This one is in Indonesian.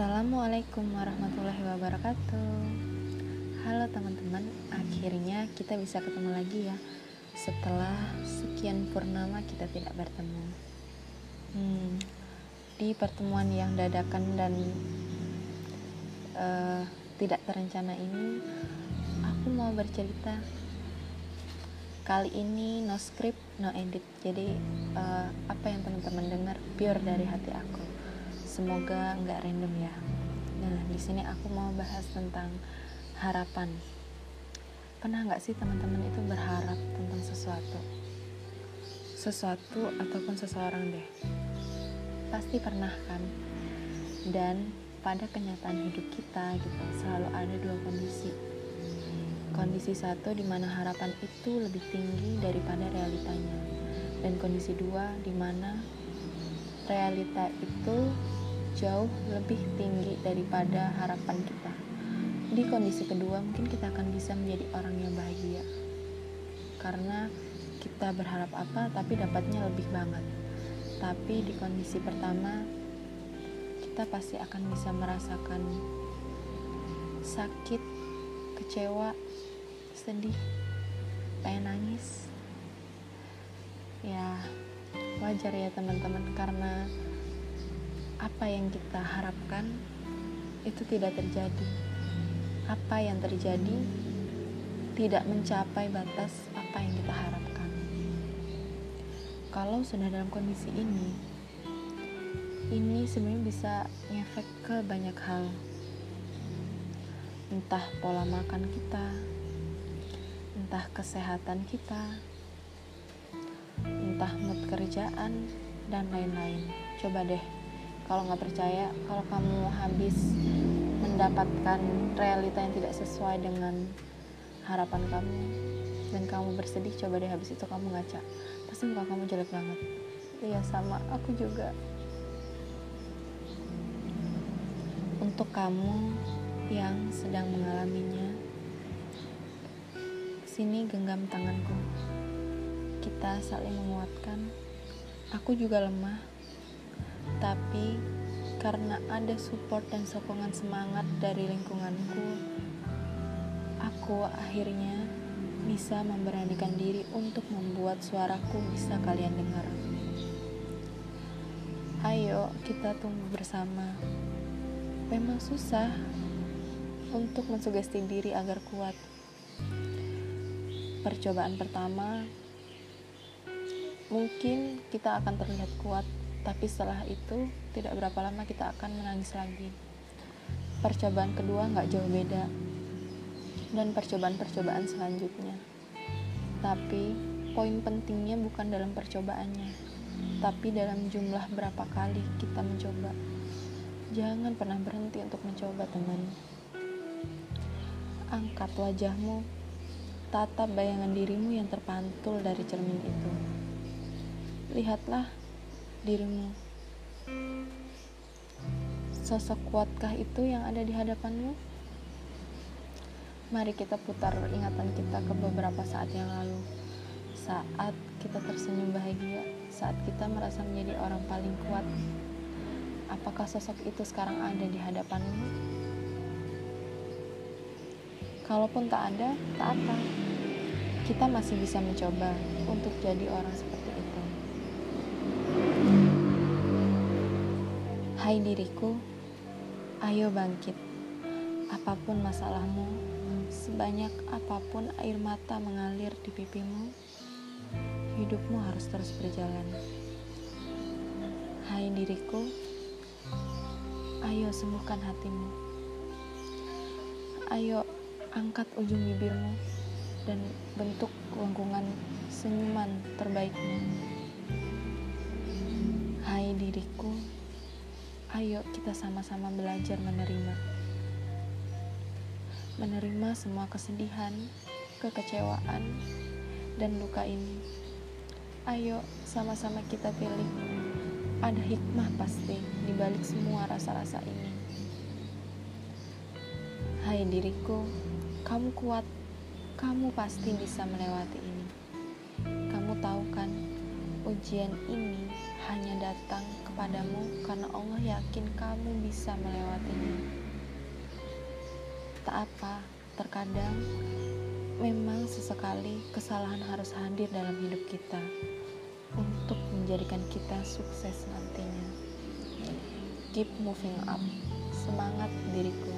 Assalamualaikum warahmatullahi wabarakatuh. Halo teman-teman, akhirnya kita bisa ketemu lagi ya. Setelah sekian purnama kita tidak bertemu. Hmm, Di pertemuan yang dadakan dan uh, tidak terencana ini Aku mau bercerita. Kali ini no script, no edit. Jadi uh, apa yang teman-teman dengar pure dari hati aku semoga nggak random ya. Nah di sini aku mau bahas tentang harapan. Pernah nggak sih teman-teman itu berharap tentang sesuatu? Sesuatu ataupun seseorang deh? Pasti pernah kan? Dan pada kenyataan hidup kita gitu selalu ada dua kondisi. Kondisi satu di mana harapan itu lebih tinggi daripada realitanya. Dan kondisi dua di mana realita itu jauh lebih tinggi daripada harapan kita. Di kondisi kedua, mungkin kita akan bisa menjadi orang yang bahagia karena kita berharap apa, tapi dapatnya lebih banget. Tapi di kondisi pertama, kita pasti akan bisa merasakan sakit, kecewa, sedih, pengen nangis. Ya, wajar ya teman-teman, karena apa yang kita harapkan itu tidak terjadi. Apa yang terjadi tidak mencapai batas apa yang kita harapkan. Kalau sudah dalam kondisi ini, ini sebenarnya bisa ngefek ke banyak hal. Entah pola makan kita, entah kesehatan kita, entah mood kerjaan, dan lain-lain. Coba deh kalau nggak percaya kalau kamu habis mendapatkan realita yang tidak sesuai dengan harapan kamu dan kamu bersedih coba deh habis itu kamu ngaca. Pasti muka kamu jelek banget. Iya sama. Aku juga. Untuk kamu yang sedang mengalaminya sini genggam tanganku. Kita saling menguatkan. Aku juga lemah tapi karena ada support dan sokongan semangat dari lingkunganku, aku akhirnya bisa memberanikan diri untuk membuat suaraku bisa kalian dengar. Ayo, kita tunggu bersama. Memang susah untuk mensugesti diri agar kuat. Percobaan pertama, mungkin kita akan terlihat kuat tapi setelah itu tidak berapa lama kita akan menangis lagi. Percobaan kedua nggak jauh beda dan percobaan-percobaan selanjutnya. Tapi poin pentingnya bukan dalam percobaannya tapi dalam jumlah berapa kali kita mencoba. Jangan pernah berhenti untuk mencoba teman. Angkat wajahmu. Tatap bayangan dirimu yang terpantul dari cermin itu. Lihatlah dirimu. Sosok kuatkah itu yang ada di hadapanmu? Mari kita putar ingatan kita ke beberapa saat yang lalu. Saat kita tersenyum bahagia, saat kita merasa menjadi orang paling kuat. Apakah sosok itu sekarang ada di hadapanmu? Kalaupun tak ada, tak apa. Kita masih bisa mencoba untuk jadi orang seperti Hai diriku, ayo bangkit. Apa pun masalahmu, sebanyak apa pun air mata mengalir di pipimu, hidupmu harus terus berjalan. Hai diriku, ayo sembuhkan hatimu. Ayo angkat ujung bibirmu dan bentuk lengkungan senyuman terbaikmu. Hai diriku, Ayo kita sama-sama belajar menerima. Menerima semua kesedihan, kekecewaan, dan luka ini. Ayo sama-sama kita pilih. Ada hikmah pasti di balik semua rasa-rasa ini. Hai diriku, kamu kuat. Kamu pasti bisa melewati ini. Kamu tahu kan, ujian ini hanya datang kepadamu karena Allah yakin kamu bisa melewatinya. Tak apa, terkadang memang sesekali kesalahan harus hadir dalam hidup kita untuk menjadikan kita sukses nantinya. Keep moving up. Semangat diriku.